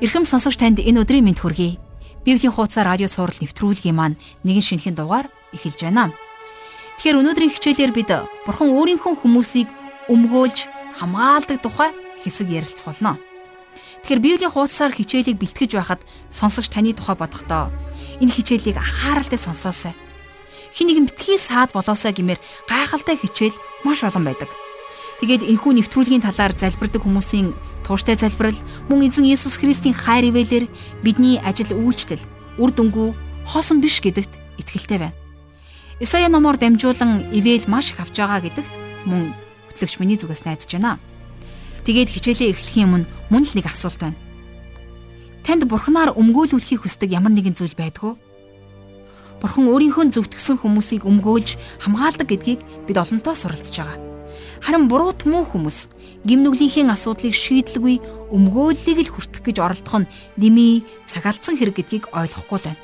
Ирхэм сонсогч танд энэ өдрийн мэнд хүргэе. Библийн хуудасаар радио цаураар нэвтрүүлгийн маань нэгэн шинэхэн дугаар эхэлж байна. Тэгэхээр өнөөдрийн хичээлээр бид Бурхан өөрийнхөө хүмүүсийг өмгөөлж хамгаалдаг тухай хэсэг ярилцуулна. Тэгэхээр Библийн хуудасаар хичээлийг бэлтгэж байхад сонсогч таны тухай бодохдоо энэ хичээлийг анхааралтай сонсоосай. Хин нэгэн битгий саад болоосай гэмээр гайхалтай хичээл маш олон байдаг. Тэгээд энэхүү нэвтрүүлгийн талаар залбирдаг хүмүүсийн тууштай залбирал мөн эзэн Есүс Христийн хайр ивэлэр бидний ажил үйлчлэл үр дүнгuu хоосон биш гэдэгт итгэлтэй байна. Исая номоор дамжуулан ивэл маш их авч байгаа гэдэгт мөн хөтлөгч миний зүгээс найдаж байна. Тэгээд хичээлээ эхлэхийн өмнө мөн л нэг асуулт байна. Танд бурхнаар өмгөөлүүлэхийг хүсдэг ямар нэгэн зүйл байдгүй? Бурхан өөрийнхөө зөвтгсөн хүмүүсийг өмгөөлж хамгаалдаг гэдгийг бид олонтоо суралцж байгаа. Харин буруут муу хүмүүс гимнүглийнхээ асуудлыг шийдлгүй өмгөөллийг л хүртэх гэж оролдох нь дими цагаалцсан хэрэг гэдгийг ойлгохгүй байна.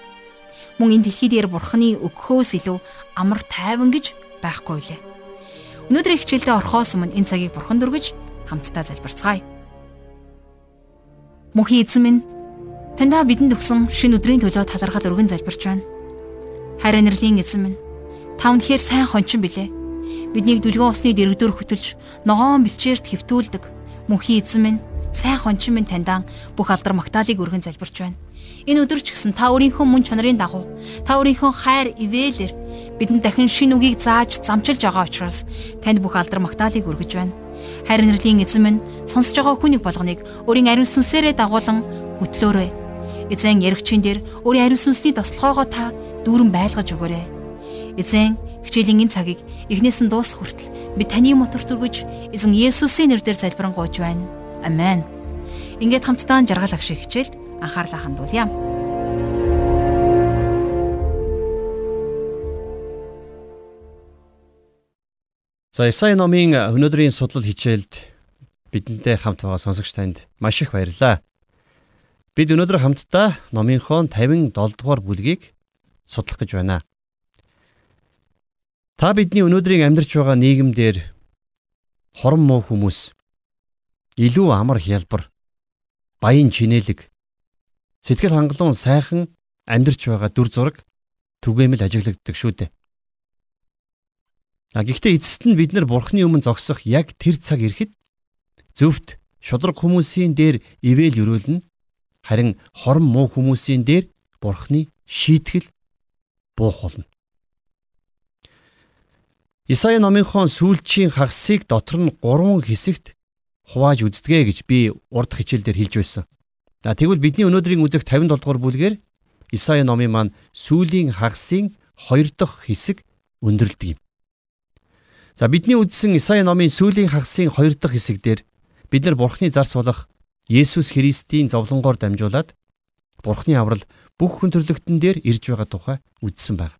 Мөн энэ дэлхий дээр бурхны өгөхөөс илүү амар тайван гэж байхгүй лээ. Өнөөдрийн хичээлдээ орохоос өмнө энэ цагийг бурхан дүргэж хамтдаа залбирцгаая. Мөнхийн эзэн минь таньда бидэнд өгсөн шин өдрийн төлөө талархал өргөн залбирч байна. Хайр инэрлийн эзэн минь та үнэхээр сайн хончин билээ биднийг дүлгэн усны дэрэгдүр хөтөлж ногоон бэлчээрт хэвтүүлдэг. Мөнхийн эзэн минь сайн хончин минь таньдаан бүх алдар магтаалыг өргөн залбирч байна. Энэ өдөр ч гэсэн та өөрийнхөө мөн чанарын дагуу та өөрийнхөө хайр ивэлэр бидэнд дахин шин үгийг зааж замчилж байгаа учраас танд бүх алдар магтаалыг өргөж байна. Хайр нэрлийн эзэн минь сонсож байгаа хүнийг болгоныг өөрийн ариун сүнсээрээ дагуулan хөтлөөрэй. Эзэн яригчин дээр өөрийн ариун сүнсний тослогоогоо та дүүрэн байлгаж өгөөрэй. Эзэн Хичээлийн энэ цагийг эхнээс нь дуусах хүртэл би таны мотор дүргэж эзэн Есүсийн нэрээр залбирanгуйж байна. Амен. Ингээд хамтдаа жаргал агшиг хичээлд анхаарлаа хандуулъя. За Исаи номын өнөөдрийн судлал хичээлд бидэнтэй хамт байгаа сонсогч танд маш их баярлалаа. Бид өнөөдөр хамтдаа номынхоо 57 дугаар бүлгийг судлах гэж байна. Та бидний өнөөдрийн амьдарч байгаа нийгэмдэр хорон муу хүмүүс илүү амар хялбар баян чинэлэг сэтгэл хангалуун сайхан амьдарч байгаа дүр зураг түгээмэл ажиглагддаг шүү дээ. А гэхдээ эцэст нь бид нар бурхны өмнө зогсох яг тэр цаг ирэхэд зөвхт шудраг хүмүүсийн дээр ивэл өрөөлнө харин хорон муу хүмүүсийн дээр бурхны шийтгэл буух болно. Исая номынхон сүүлчийн хагасыг дотор нь 3 хэсэгт хувааж үздэгэ гэж би урд хичээлдэр хэлж байсан. За тэгвэл бидний өнөөдрийн үзэх 57 дугаар бүлгээр Исая номын маань сүүлийн хагасын 2 дахь хэсэг өндөрлөдөг юм. За бидний үзсэн Исая номын сүүлийн хагасын 2 дахь хэсэг дээр бид нар Бурхны зарц болох Есүс Христийн зовлонгоор дамжуулаад Бурхны аврал бүх хүн төрлөختөн дээр ирж байгаа тухай үзсэн байна.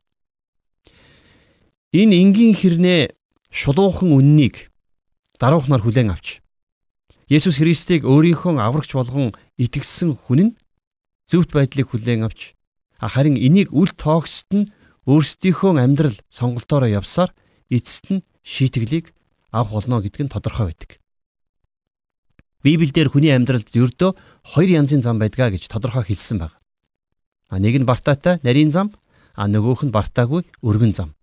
Энэ энгийн хэрнээ шулуухан үннийг даруухнаар хүлээн авч Есүс Христийг өөрийнхөө аврагч болгон итгэсэн хүн нь зөвхт байдлыг хүлээн авч харин энийг үл тоогсод нь өөрсдийнхөө амьдрал сонголтоороо явсаар эцэст нь шийтгэлийг авах болно гэдг нь тодорхой байдаг. Библиэлд хүний амьдралд ердөө хоёр янзын зам байдгаа гэж тодорхой хэлсэн байна. А нэг нь бартаатай нарийн зам, а нөгөөх нь бартаагүй өргөн зам.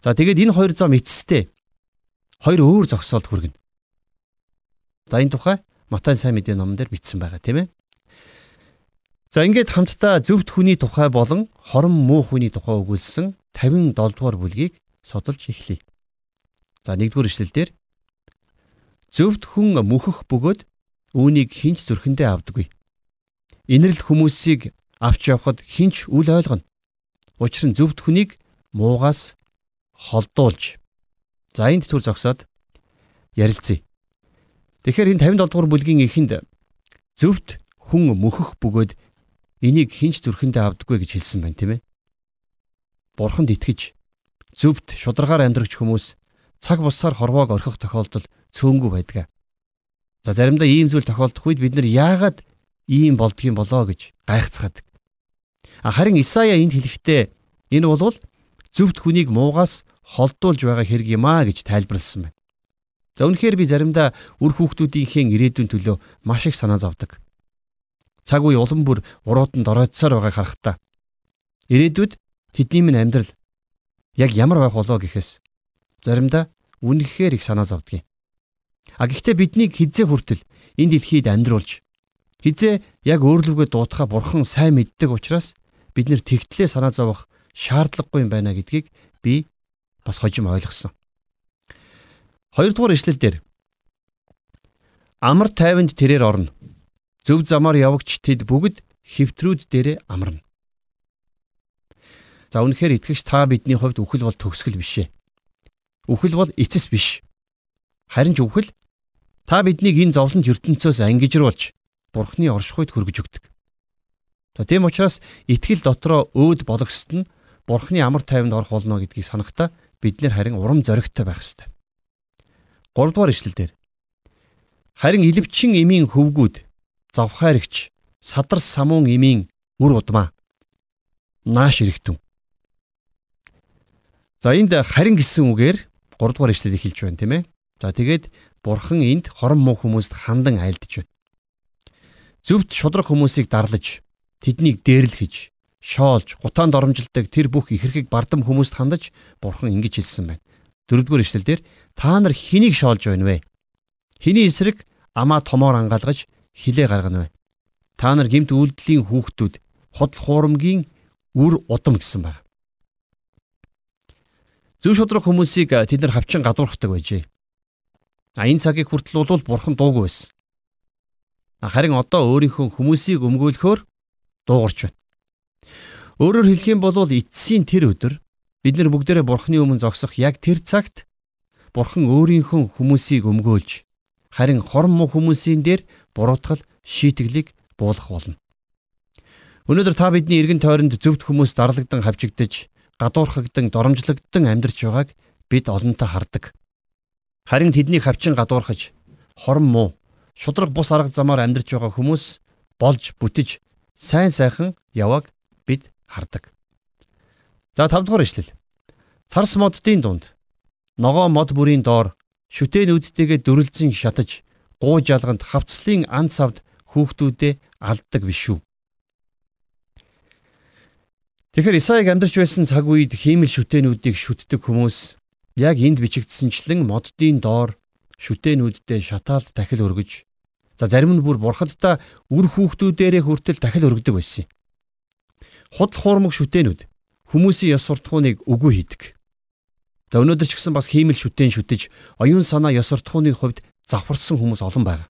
За тэгээд энэ хоёр зам эцэстэй хоёр өөр зогсоолд хүргэнэ. За энэ тухай Матай сайн мэдээ номон дээр бичсэн байгаа тийм ээ. За ингээд хамтдаа зөвхт хүний тухай болон хорон муу хүний тухай өгүүлсэн 57 дугаар бүлгийг судалж эхлэе. За 1-р эшлэлдэр зөвхт хүн мөхөх бөгөөд үүнийг хинч зүрхэндээ авдаггүй. Инэрл хүмүүсийг авч явхад хинч үл ойлгоно. Учир нь зөвхт хүнийг муугаас холдуулж за энд түр зогсоод ярилцъя. Тэгэхээр энэ 57 дугаар бүлгийн эхэнд зөвхт хүн мөхөх бөгөөд энийг хинч зүрхэндээ авдаггүй гэж хэлсэн байна тийм ээ. Бурханд итгэж зөвхт шударгаар амьдрагч хүмүүс цаг бусаар хорвоог орхих тохиолдол цөөнгүй байдаг. За заримдаа ийм зүйл тохиолдох үед бид нар яагаад ийм болдгийм болоо гэж гайхацгаадаг. Харин Исая энд хэлэхдээ энэ бол зөвхт хүнийг муугаас холдуулж байгаа хэрэг юм а гэж тайлбарласан байна. За үнэхээр би заримдаа үр хүүхдүүдийнхээ ирээдүйн төлөө маш их санаа зовдөг. цаг үе улам бүр урууданд оройтсоор байгааг харахтаа ирээдүйд тэдний минь амьдрал яг ямар байх болоо гэхээс заримдаа үнэхээр их санаа зовдгийг. А гэхдээ биднийг хизээ хүртэл энэ дэлхийд амьдруулж хизээ яг өөрлөгөө дуутахаа бурхан сайн мэддэг учраас бид нэр тэгтлээ санаа зовох шаардлагагүй юм байна гэдгийг би бас хожим ойлгосон. Хоёрдугаар ишлэл дээр амар тайванд тэрээр орно. Зөв замаар явагч тэд бүгд хэвтрүүд дээрээ амарна. За үнэхээр итгэгч та бидний хувьд үхэл бол төгсгөл биш ээ. Үхэл бол эцэс биш. Харин ч үхэл та биднийг энэ зовлонт ертөнцөөс ангижруулж Бурхны оршихуйд хүргэж өгдөг. За тийм учраас итгэл дотроо өөд бологсод нь Бурхны амар тайванд орох болно гэдгийг санахтаа бид нэр харин урам зоригтой байх ёстой. 3 дугаар ишлэл дээр харин илвчин эмийн хөвгүүд завхааригч садар самуун эмийн үр удмаа нааш эрэгтэн. За энд харин гэсэн үгээр 3 дугаар ишлэл эхэлж байна тийм ээ. За тэгээд бурхан энд хорон муу хүмүүст хандан айлдж байна. Зөвхт шудраг хүмүүсийг дарлаж тэднийг дээрлэхэж шоолж гутаанд оромжилдог тэр бүх ихэрхэг бардам хүмүүст хандаж бурхан ингэж хэлсэн байна. Дөрөвдүгээр ишлэлдэр та нар хэнийг шоолж байна вэ? Хэний эсрэг амаа томоор ангаалгаж хилээ гаргана вэ? Та нар гимт үйлдэлийн хүүхдүүд худал хуурмгийн үр удам гэсэн байна. Зөв шудраг хүмүүсийг тэд нар хавчин гадуурхдаг байжээ. А энэ цагийг хүртэл бол бурхан дуугүй байсан. Харин одоо өөрийнхөө хүмүүсийг өмгөөлөхөөр дуугарч байна. Өөрөөр хэлэх юм бол эцсийн тэр өдөр бид нар бүгдээрээ Бурхны өмнө зогсох яг тэр цагт Бурхан өөрийнхөө хүмүүсийг өмгөөлж харин хорн муу хүмүүсийн дээр буруутгал шийтгэлийг буулгах болно. Өнөөдөр та бидний эргэн тойронд зөвхт хүмүүс дарлагдсан хавчигдж, гадуурхагдан, доромжлогдсон амьдарч байгааг бид олонтаа хардаг. Харин тэднийг хавчин гадуурхаж, хорн муу, шудраг бус арга замаар амьдарч байгаа хүмүүс болж бүтэж сайн сайхан яваг бид хардаг. За 5 дугаар ишлэл. Царс моддын дунд ногоо мод бүрийн доор шүтээнүүдтэйгээ дүрлзэн шатаж гуу жалганд хавцлын ан цавд хүүхдүүдээ алддаг биш үү? Тэгэхээр Исаиг амьдарч байсан цаг үед хиймэл шүтээнүүдийг шүтдэг хүмүүс яг энд бичигдсэнчлэн моддын доор шүтээнүүддээ шатаал дахил өргөж за зарим нь бүр бурхадтай үр хүүхдүүдээрээ хүртэл дахил өргөдөг байсан юм худал хуурмаг шүтээнүүд хүмүүсийн ёс суртахууныг үгүй хийдэг. За өнөөдөр ч гэсэн бас хиймэл шүтэн шүтэж оюун санаа ёс суртахууны хувьд завхарсан хүмүүс олон байна.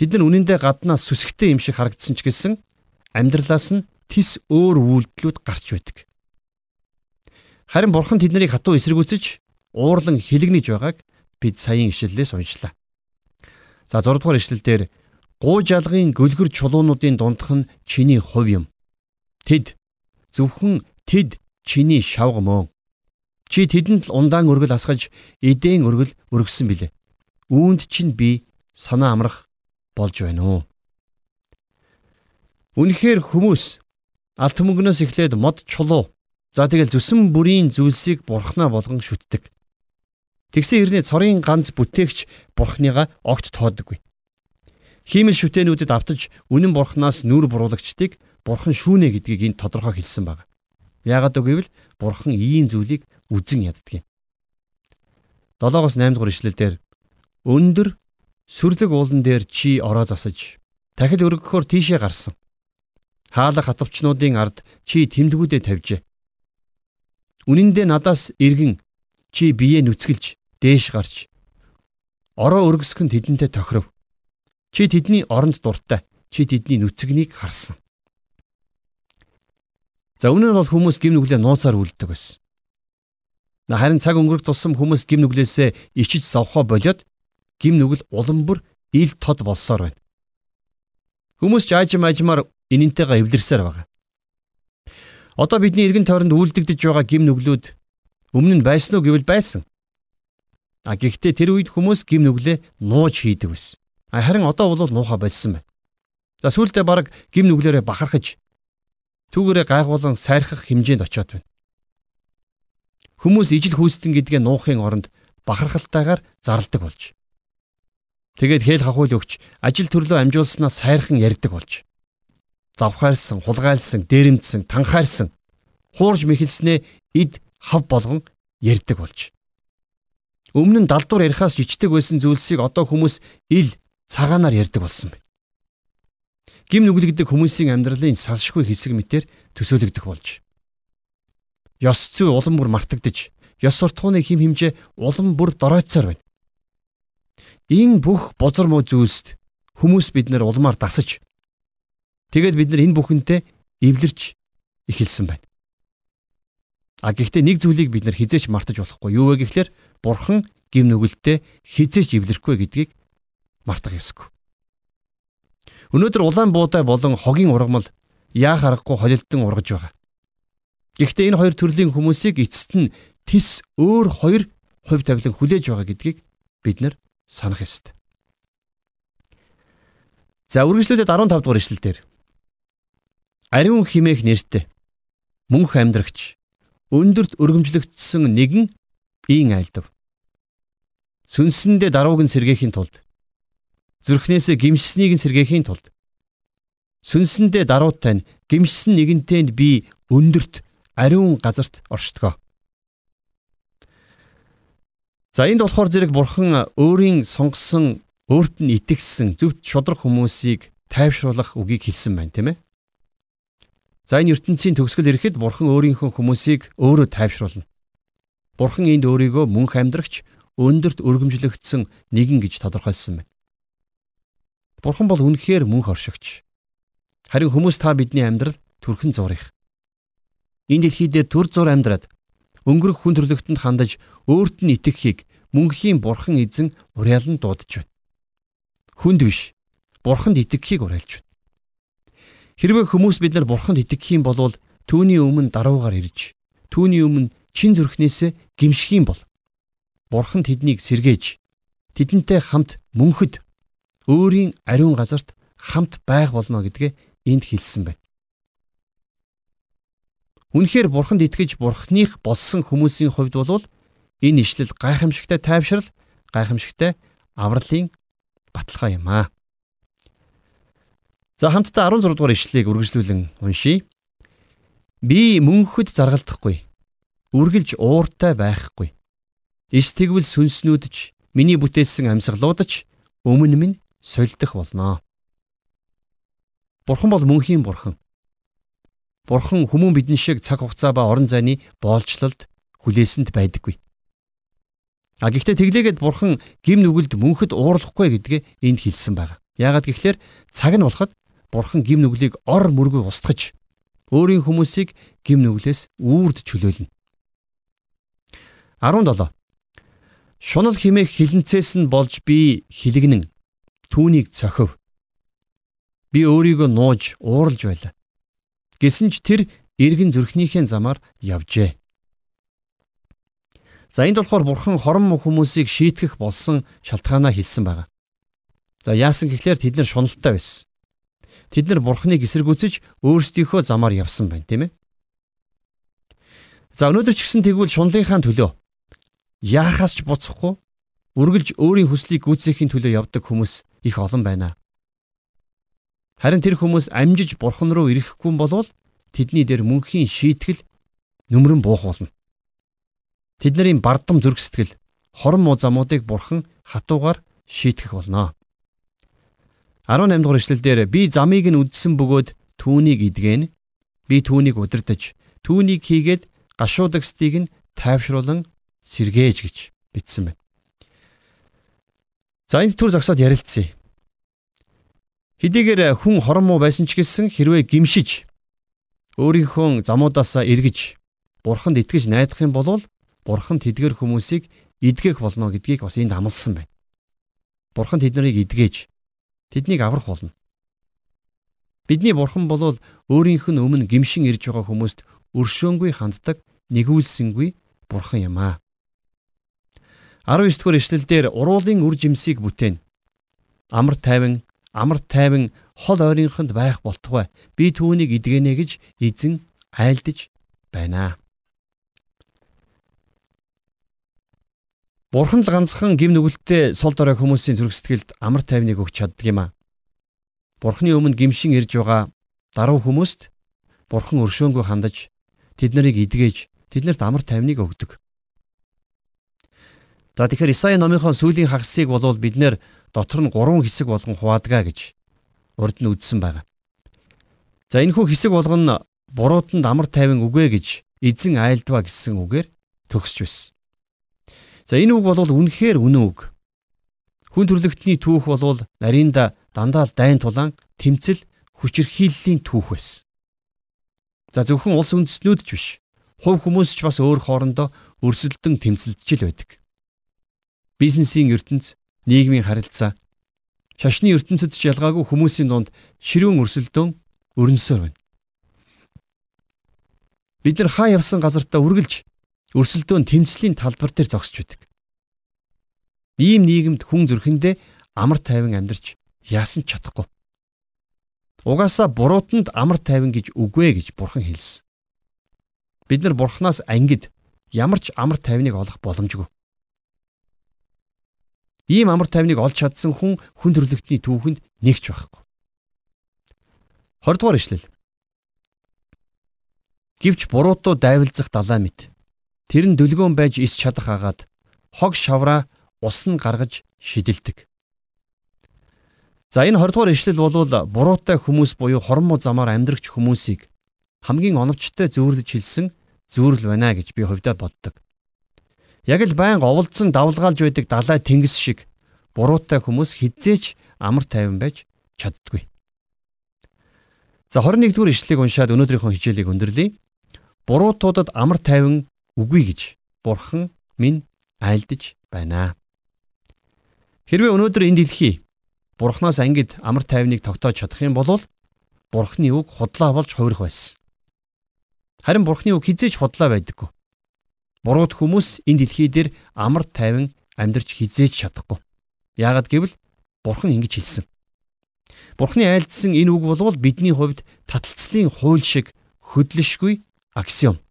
Тэд нар үнэндээ гаднаас сүсгтэй юм шиг харагдсан ч гэсэн амьдралаас нь тис өөр үйлдэлүүд гарч байдаг. Харин бурхан тэднийг хатуу эсэргүүцэж уурлан хилэгнэж байгааг бид саяын ишлэлээс уншлаа. За 6 дугаар ишлэлдэр гуу жалгын гөлгөр чулуунуудын дундх нь чиний хувь юм. Тэд зөвхөн тэд чиний шавга мөн. Чи тэдэнд л ундаан өргөл асгаж эдэн өргөл өргөсөн билээ. Үүнд чинь би санаа амрах болж байна уу? Үнэхээр хүмүүс алт мөнгнөөс эхлээд мод чулуу за тэгэл зүсэн бүрийн зүйлсийг бурхнаа болгон шүтдэг. Тэгсэн хэрнээ цорын ганц бүтээгч бурхныгаа огт тооддоггүй. Хиймэл шүтэнүүдэд автаж үнэн бурхнаас нүур буруулагчдыг бурхан шүүнэ гэдгийг энд тодорхой хэлсэн байна. Яагаад гэвэл бурхан ийм зүйлийг үзен яддаг юм. 7-оос 8 дугаар ишлэлдэр өндөр сүрлэг уулан дээр чи ороо засаж дахил өргөхөөр тийшээ гарсан. Хаалах хатвчнуудын ард чи тэмдгүүдээ тавьжээ. Үнэн дээр надаас иргэн чи биеэ нүцгэлж дээш гарч ороо өргөсгөн тэдэнтэй тохиров. Чи тэдний оронд дуртай. Чи тэдний нүцгнийг харсан. За өмнө нь бол хүмүүс гим нүглээ нууцаар үлддэг байсан. Харин цаг өнгөрөх тусам хүмүүс гим нүглээсээ ичиж зовхоо болоод гим нүгэл уламбар ил тод болсоор байна. Хүмүүс ч аажим аажмаар энэнтэйгээ эвлэрсээр байгаа. Одоо бидний эргэн тойронд үлдэгдэж байгаа гим нүглүүд өмнө нь байсан уу гэвэл байсан. А гэхдээ тэр үед хүмүүс гим нүглээ нууж хийдэг байсан. А харин одоо бол нууха болсон байна. За сүүлдээ баг гим нүглээрээ бахархаж Түүгээрээ гайхуулан сайрхах хэмжээнд очиод байна. Хүмүүс ижил хүүстэн гэдгээ нуухын оронд бахархалтайгаар зарладаг болж. Тэгээд хэл хахуул өгч ажил төрлөө амжуулснаа сайрхан ярьдаг болж. Завхаарсан, хулгайлсан, дээрэмдсэн, танхаарсан, хуурж мэхэлснээ эд хав болгон ярьдаг болж. Өмнө нь далдуур ярихаас жижигдэг байсан зүйлсийг одоо хүмүүс ил цагаанаар ярьдаг болсон байна. Гим нүглэгдэх хүмүүсийн амьдралын салшгүй хэсэг мэтэр төсөөлөгдөх болж. Ёс зүй улам бүр мартагдж, ёс суртахууны хим химжээ улам бүр доройцоор байна. Энэ бүх бозар муу зүйлсд хүмүүс бид нар улмаар дасаж тэгээд бид нар энэ бүхэнтэй эвлэрч эхэлсэн байна. А гэхдээ нэг зүйлийг бид нар хизээч мартаж болохгүй. Юу вэ гэхлээр бурхан гим нүгэлтэд хизээч эвлэрэхгүй гэдгийг мартах ёсгүй. Өнөөдөр улаан буудай болон хогийн ургамал яах аргагүй холилдсон ургаж байгаа. Гэхдээ энэ хоёр төрлийн хүмүүсийг эцэст нь тис өөр хоёр хувь тавилан хүлээж байгаа гэдгийг бид нар санах ёстой. За үргэлжлүүлээд 15 дугаар ишлэлдэр ариун химээх нэртэй мөнх амьдрагч өндөрт өргөмжлөгдсөн нэгэн ийн айлдав. Сүнсэндээ дарууг нь сэргээхийн тулд зүрхнээсээ гимшсэнийг нь сэргээхийн тулд сүнсэндээ даруутай нь гимшсэн нэгэнтэйнд би өндөрт ариун газарт оршдгоо. За энд болохоор зэрэг бурхан өөрийн сонгосон өөрт нь итгэсэн зөвхт шудраг хүмүүсийг тайвшруулах үгийг хэлсэн байна тийм ээ. За энэ ертөнцийн төгсгөл ирэхэд бурхан өөрийнхөө хүмүүсийг өөрөө тайвшруулна. Бурхан энд өөрийгөө мөнх амьдрагч өндөрт өргөмжлөгдсөн нэгэн гэж тодорхойлсон байна. Бурхан бол үнэхээр мөнх оршигч. Харин хүмүүс та бидний амьдрал төрхөн зурих. Энэ дэлхий дээр төр зур амьдраад өнгөрөх хүн төрлөختөнд хандаж өөрт нь итгэхийг мөнхийн бурхан эзэн уриалан дуудаж байна. Хүнд биш. Бурханд итгэхийг уриалж байна. Хэрвээ хүмүүс бид нар бурханд итгэх юм бол түүний өмнө даруугаар ирж түүний өмнө чин зүрхнээсээ гимших юм бол бурхан тэднийг сэргээж тэдэнтэй хамт мөнхөд өөрийн ариун газарт хамт байх болно гэдгээ энд хэлсэн байна. Үнэхээр бурханд итгэж бурхных болсон хүмүүсийн хувьд бол энэ ишлэл гайхамшигтай тайвшрал, гайхамшигтай авралын баталгаа юм аа. За хамтдаа 16 дугаар ишлэлийг үргэлжлүүлэн уншийе. Би мөнхөд заргалдахгүй. Үргэлж ууртай байхгүй. Ис тэгвэл сүнснүүдж миний бүтээсэн амьсгалуудаж өмнө минь сольдох болно. Бурхан бол мөнхийн бурхан. Бурхан хүмүүн бидэн шиг цаг хугацаа ба орон зайны боолчлолд хүлээсэнд байдаггүй. А гэхдээ тэглээгээд бурхан гим нүгэлд мөнхөд уурлахгүй гэдгээ энд хэлсэн байна. Яагаад гэвэл цаг нь болоход бурхан гим нүглийг ор мөргөө устгаж өөрийн хүмүүсийг гим нүглээс үүрд чөлөөлнө. 17. Шунал химээх хилэнцээс нь болж би хилэгнэн түүнийг цохив. Би өөрийгөө нууж ууралж байлаа. Гэсэн ч тэр эргэн зүрхнийхээ замаар явжээ. За энд болохоор бурхан хорон хүмүүсийг шийтгэх болсон шалтгаанаа хэлсэн байна. За яасан гэхлээр тэд нар шуналтай байсан. Тэд нар бурханыг эсэргүүцэж өөрсдийнхөө замаар явсан байна, тийм ээ. За өнөөдөр ч гэсэн тэгвэл шунлынхаа төлөө яахаас ч буцахгүй үргэлж өөрийн хүслийг гүйцэхийн төлөө явдаг хүмүүс их олон байна. Харин тэр хүмүүс амжиж бурхан руу ирэхгүй болвол тэдний дээр мөнхийн шийтгэл нүмрэн буух болно. Тэд нарын бардам зүрх сэтгэл хорон муу замуудыг бурхан хатуугаар шийтгэх болно. 18 дугаар эшлэлдэр би замыг нь үдсэн бөгөөд түүнийг идгэн би түүнийг удирдах түүнийг хийгээд гашуудагсдыг нь тайвшруулан сэргээж гэж бичсэн байна. За энд төр зогсоод ярилцъя. Хэдийгээр хүн хорон муу байсан ч гэсэн хэрвээ гимшиж өөрийнхөө замуудаасаа эргэж бурханд итгэж найдах юм бол бурхан тэдгэр хүмүүсийг эдгэх болно гэдгийг бас энд амласан байна. Бурхан тэднийг эдгэж тэднийг аврах болно. Бидний бурхан бол өөрийнх нь өмнө гимшин ирж байгаа хүмүүст өршөөнгүй ханддаг нэгүүлсэнгүй бурхан юм аа. 19 дугаар эшлэлдэр уруулын үр жимсийг бүтээн. Амар тайван, амар тайван хол ойрынхонд байх болтугай. Би түүнийг идгэнэ гэж эзэн айлдаж байна. Бурхан л ганцхан гим нүгэлттэй сул дорой хүмүүсийн зүрх сэтгэлд амар тайвныг өгч чаддаг юм а. Бурханы өмнө гимшин ирж байгаа даруй хүмүүст Бурхан өршөөнгүй хандаж тэд нарыг эдгэж тэднэрт амар тайвныг өгдөг. За тэгэхээр Исаи номынхон сүүлийн хагасыг болвол бид нэр дотор нь гурван хэсэг болгон хуваадгаа гэж урд нь үздсэн байгаа. За энэ хүү хэсэг болгоно буруутанд амар тайван үгэ гэж эзэн айлдва гэсэн үгээр төгсч байсан. За энэ үг бол үнэхээр үнэн үг. Хүн төрлөختний түүх бол нарийнда дандаа л дайн тулаан тэмцэл хүчирхийллийн түүх байсан. За зөвхөн улс үндэстнүүд ч биш. Хувь хүмүүс ч бас өөр хоорондоо өрсөлдөн тэмцэлдэж л байдаг. Бизнесийн ертөнц, нийгмийн харилцаа, шашны ертөнцид ч ялгаагүй хүмүүсийн дунд ширүүн өрсөлдөөн өрнөсөөр байна. Бид нар хаа явсан газартаа үргэлж өрсөлдөөн тэмцлийн талбар дээр зогсож байдаг. Ийм нийгэмд хүн зүрхэндээ амар тайван амьдарч яасан ч чадахгүй. Угаасаа буруутанд амар тайван гэж үгүй гэж бурхан хэлсэн. Бид нар бурханаас ангид ямар ч амар тайвныг олох боломжгүй. Ийм амар тайвныг олж чадсан хүн хүн төрлөختний түүхэнд нэгч байхгүй. 20 дугаар ишлэл. Гівч буруутуу дайвалзах далай мэд. Тэр нь дөлгөөн байж ис чадах агаад хог шавраа ус нь гаргаж шидэлдэг. За энэ 20 дугаар ишлэл болвол буруутай хүмүүс буюу хормоо замаар амьдрагч хүмүүсийг хамгийн оновчтой зөөрлөж хэлсэн зөөрлөл байна гэж би хувьдаа боддог. Яг л байнга оволцсон давлгаалж байдаг далай тэнгис шиг буруутай хүмүүс хизээч амар тайван байж чаддгүй. За 21 дугаар ишлэлийг уншаад өнөөдрийнхөө хичээлийг өндөрлөе буруутуудад амар тайван үгүй гэж бурхан минь айлдж байна. Хэрвээ өнөөдөр энэ дэлхий бурхнаас ангид амар тайвныг тогтоож чадах юм бол бурхны үг худлаа болж хувирах байсан. Харин бурхны үг хизээч худлаа байдаггүй. Бурууд хүмүүс энэ дэлхий дээр амар тайван амьдарч хизээж чадахгүй. Яагад гэвэл бурхан ингэж хэлсэн. Бурхны айлдсан энэ үг бол бидний хувьд таталцлын хууль шиг хөдлөшгүй аксиом.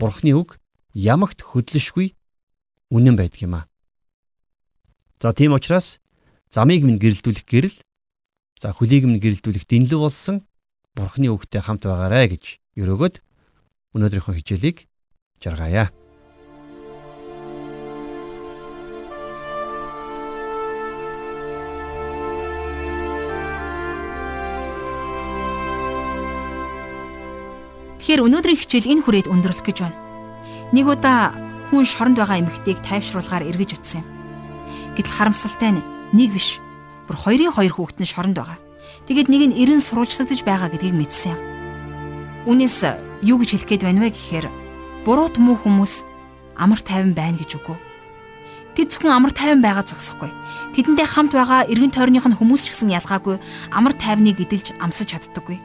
Бурхны үг ямагт хөдлөшгүй үнэн байдаг юм аа. За тийм учраас замыг минь гэрэлтүүлэх гэрэл за хөлийг минь гэрэлтүүлэх дэнлэг болсон Бурхны үгтэй хамт байгаарэ гэж өрөөгд өнөөдрийнхөө хичээлийг жаргаая. Тэгэхээр өнөөдрийн хичээл энэ хүрээд өндөрлөх гэж байна. Нэг удаа хүн шоронд байгаа эмэгтэйг тайвшруулахаар эргэж утсан юм. Гэтэл харамсалтай нь нэг биш. Бүр хоёрын хоёр хүүхэд нь шоронд байгаа. Тэгээд нэг нь 90 сурвалжлагдаж байгаа гэдгийг мэдсэн юм. Үүнээс юу гэж хэлэх гээд байна вэ гэхээр буруут муу хүмүүс амар тайван байна гэж үгүй. Тэд зөвхөн амар тайван байгаа зогсохгүй. Тэдэнтэй хамт байгаа эргэн тойрных нь хүмүүс ч гэсэн ялгаагүй амар тайвныг эдэлж амсаж чаддаггүй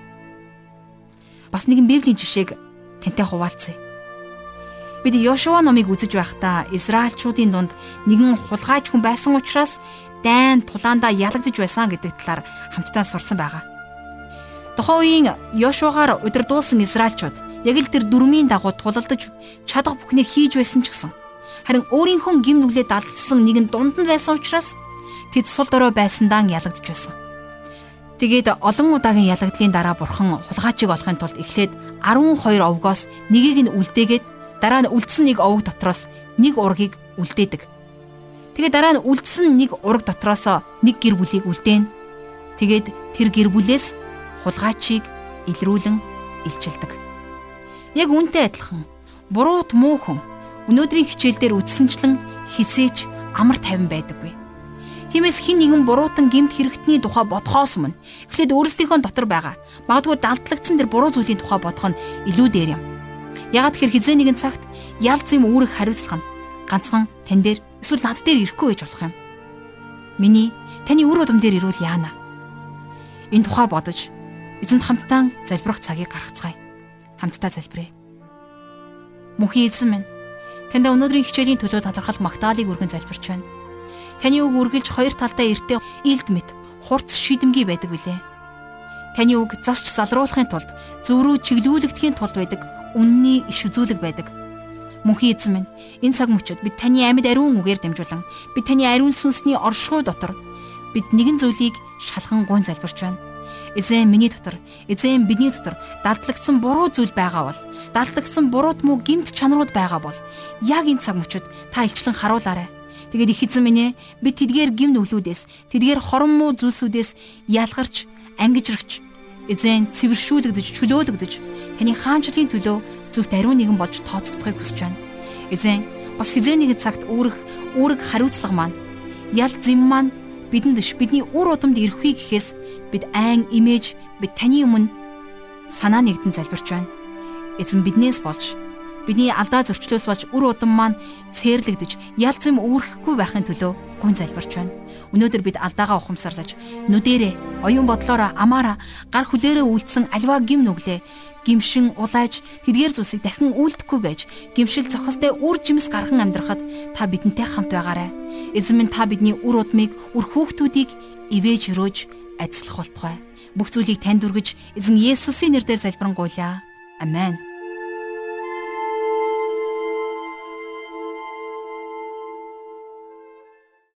бас нэгэн библийн жишээг тантай хуваалцъя. Бид Йошуа номыг үзэж байхдаа Израильчуудын дунд нэгэн хулгайч хүн байсан учраас дайн тулаандаа ялагдж байсан гэдэг талаар хамтдаа сурсан байгаа. Тухайн үеийн Йошуагаар удирдуулсан Израильчууд яг л тэр дөрмийн дагуу тулалдаж чадах бүхнийг хийж байсан ч гэсэн харин өөрийнхөө гим нүглээ далдсан нэгэн дунд нь байсан учраас тэд сул дорой байсандаа ялагдж байсан. Тэгээд олон удаагийн ялагдлын дараа бурхан хулгайчийг олохын тулд эхлээд 12 овгоос нэгийг нь үлдээгээд дараа нь үлдсэн нэг овог дотроос нэг ургийг үлдээдэг. Тэгээд дараа нь үлдсэн нэг ураг дотроос нэг гэр бүлийг үлдээн. Тэгээд тэр гэр бүлээс хулгайчийг илрүүлэн илчилдэг. Яг үүнтэй адилхан буруут муу хүн өнөөдрийн хичээл дээр үдсэнчлэн хизээч амар тайван байдаггүй. Тиймээс хин нэгэн буруутан гемт хэрэгтний тухай бодхоос өмнө эхлээд өөрсдийнхөө дотор байгаа магадгүй далдлагдсан тэр буруу зүйлийн тухай бодох нь илүү дээр юм. Ягаад тэр хизээ нэгэн цагт ялц юм үүрэг хариуцлах нь ганцхан тань дээр эсвэл над дээр ирэхгүй гэж болох юм. Миний таны үр удам дээр ирүүл яана. Энэ тухай бодож эзэнт хамтдаа залбирах цагийг гаргацгаая. Хамтдаа залбирая. Мөнхийн эзэн минь танд өнөөдрийн хичээлийн төлөө тодорхой магтаалыг өргөн залбирч байна. Таны үг үргэлж хоёр талдаа эртээ илд мэд хурц шидэмгий байдаг билээ. Таны үг засч залруулахын тулд зөв рүү чиглүүлэгдэхийн тулд байдаг үнний иш үзүүлэг байдаг. Мөнхийн эзэн минь, энэ цаг мөчид бид таны амьд ариун үгээр дамжуулан бид таны ариун сүнсний оршуу дотор бид нэгэн зүйлийг шалган гуйн залбирч байна. Эзэн миний дотор, эзэн бидний дотор далдлагдсан буруу зүйл байгаа бол, далдлагдсан буруут муу гимт чанарууд байгаа бол яг энэ цаг мөчид та илчлэн харуулаарай. Тэгээд их эзэн минь ээ бид тэдгээр гим нүглүүдээс, тэдгээр хорон муу зүйлсүүдээс ялгарч, ангижрагч, эзэн цэвэршүүлэгдэж, чөлөөлөгдөж таны хаанчлалын төлөө зөвхт ариун нэгэн болж тооцогдохыг хүсэж байна. Эзэн бас хизээ нэг цагт үүрэх үүрэг хариуцлага маань ял зам маань бидэнд дэш бидний үр удамд ирэхүй гэхээс бид айн имэж бид таны өмнө санаа нэгдэн залбирч байна. Эзэн биднээс болж бидний алдаа зөрчлөөс болж үр удам маань цээрлэгдэж ял зам үүрэхгүй байхын төлөө гун залбирч байна. Өнөөдөр бид алдаагаа ухамсарлаж нүдэрээ, оюун бодлороо, амаараа, гар хүлээрээ үйлдсэн альва гим нүглээ гимшин улайж тэдгээр зүйлсийг дахин үйлдэхгүй байж гимшил цохостой үр жимс гарган амьдрахад та бидэнтэй хамт байгаарай. Эзэн минь та бидний үр удмыг үр хүүхдүүдийг ивэж өрөөж ажиллах болтугай. Бүх зүйлийг танд үргэж эзэн Есүсийн нэрээр залбирanгуйлаа. Амен.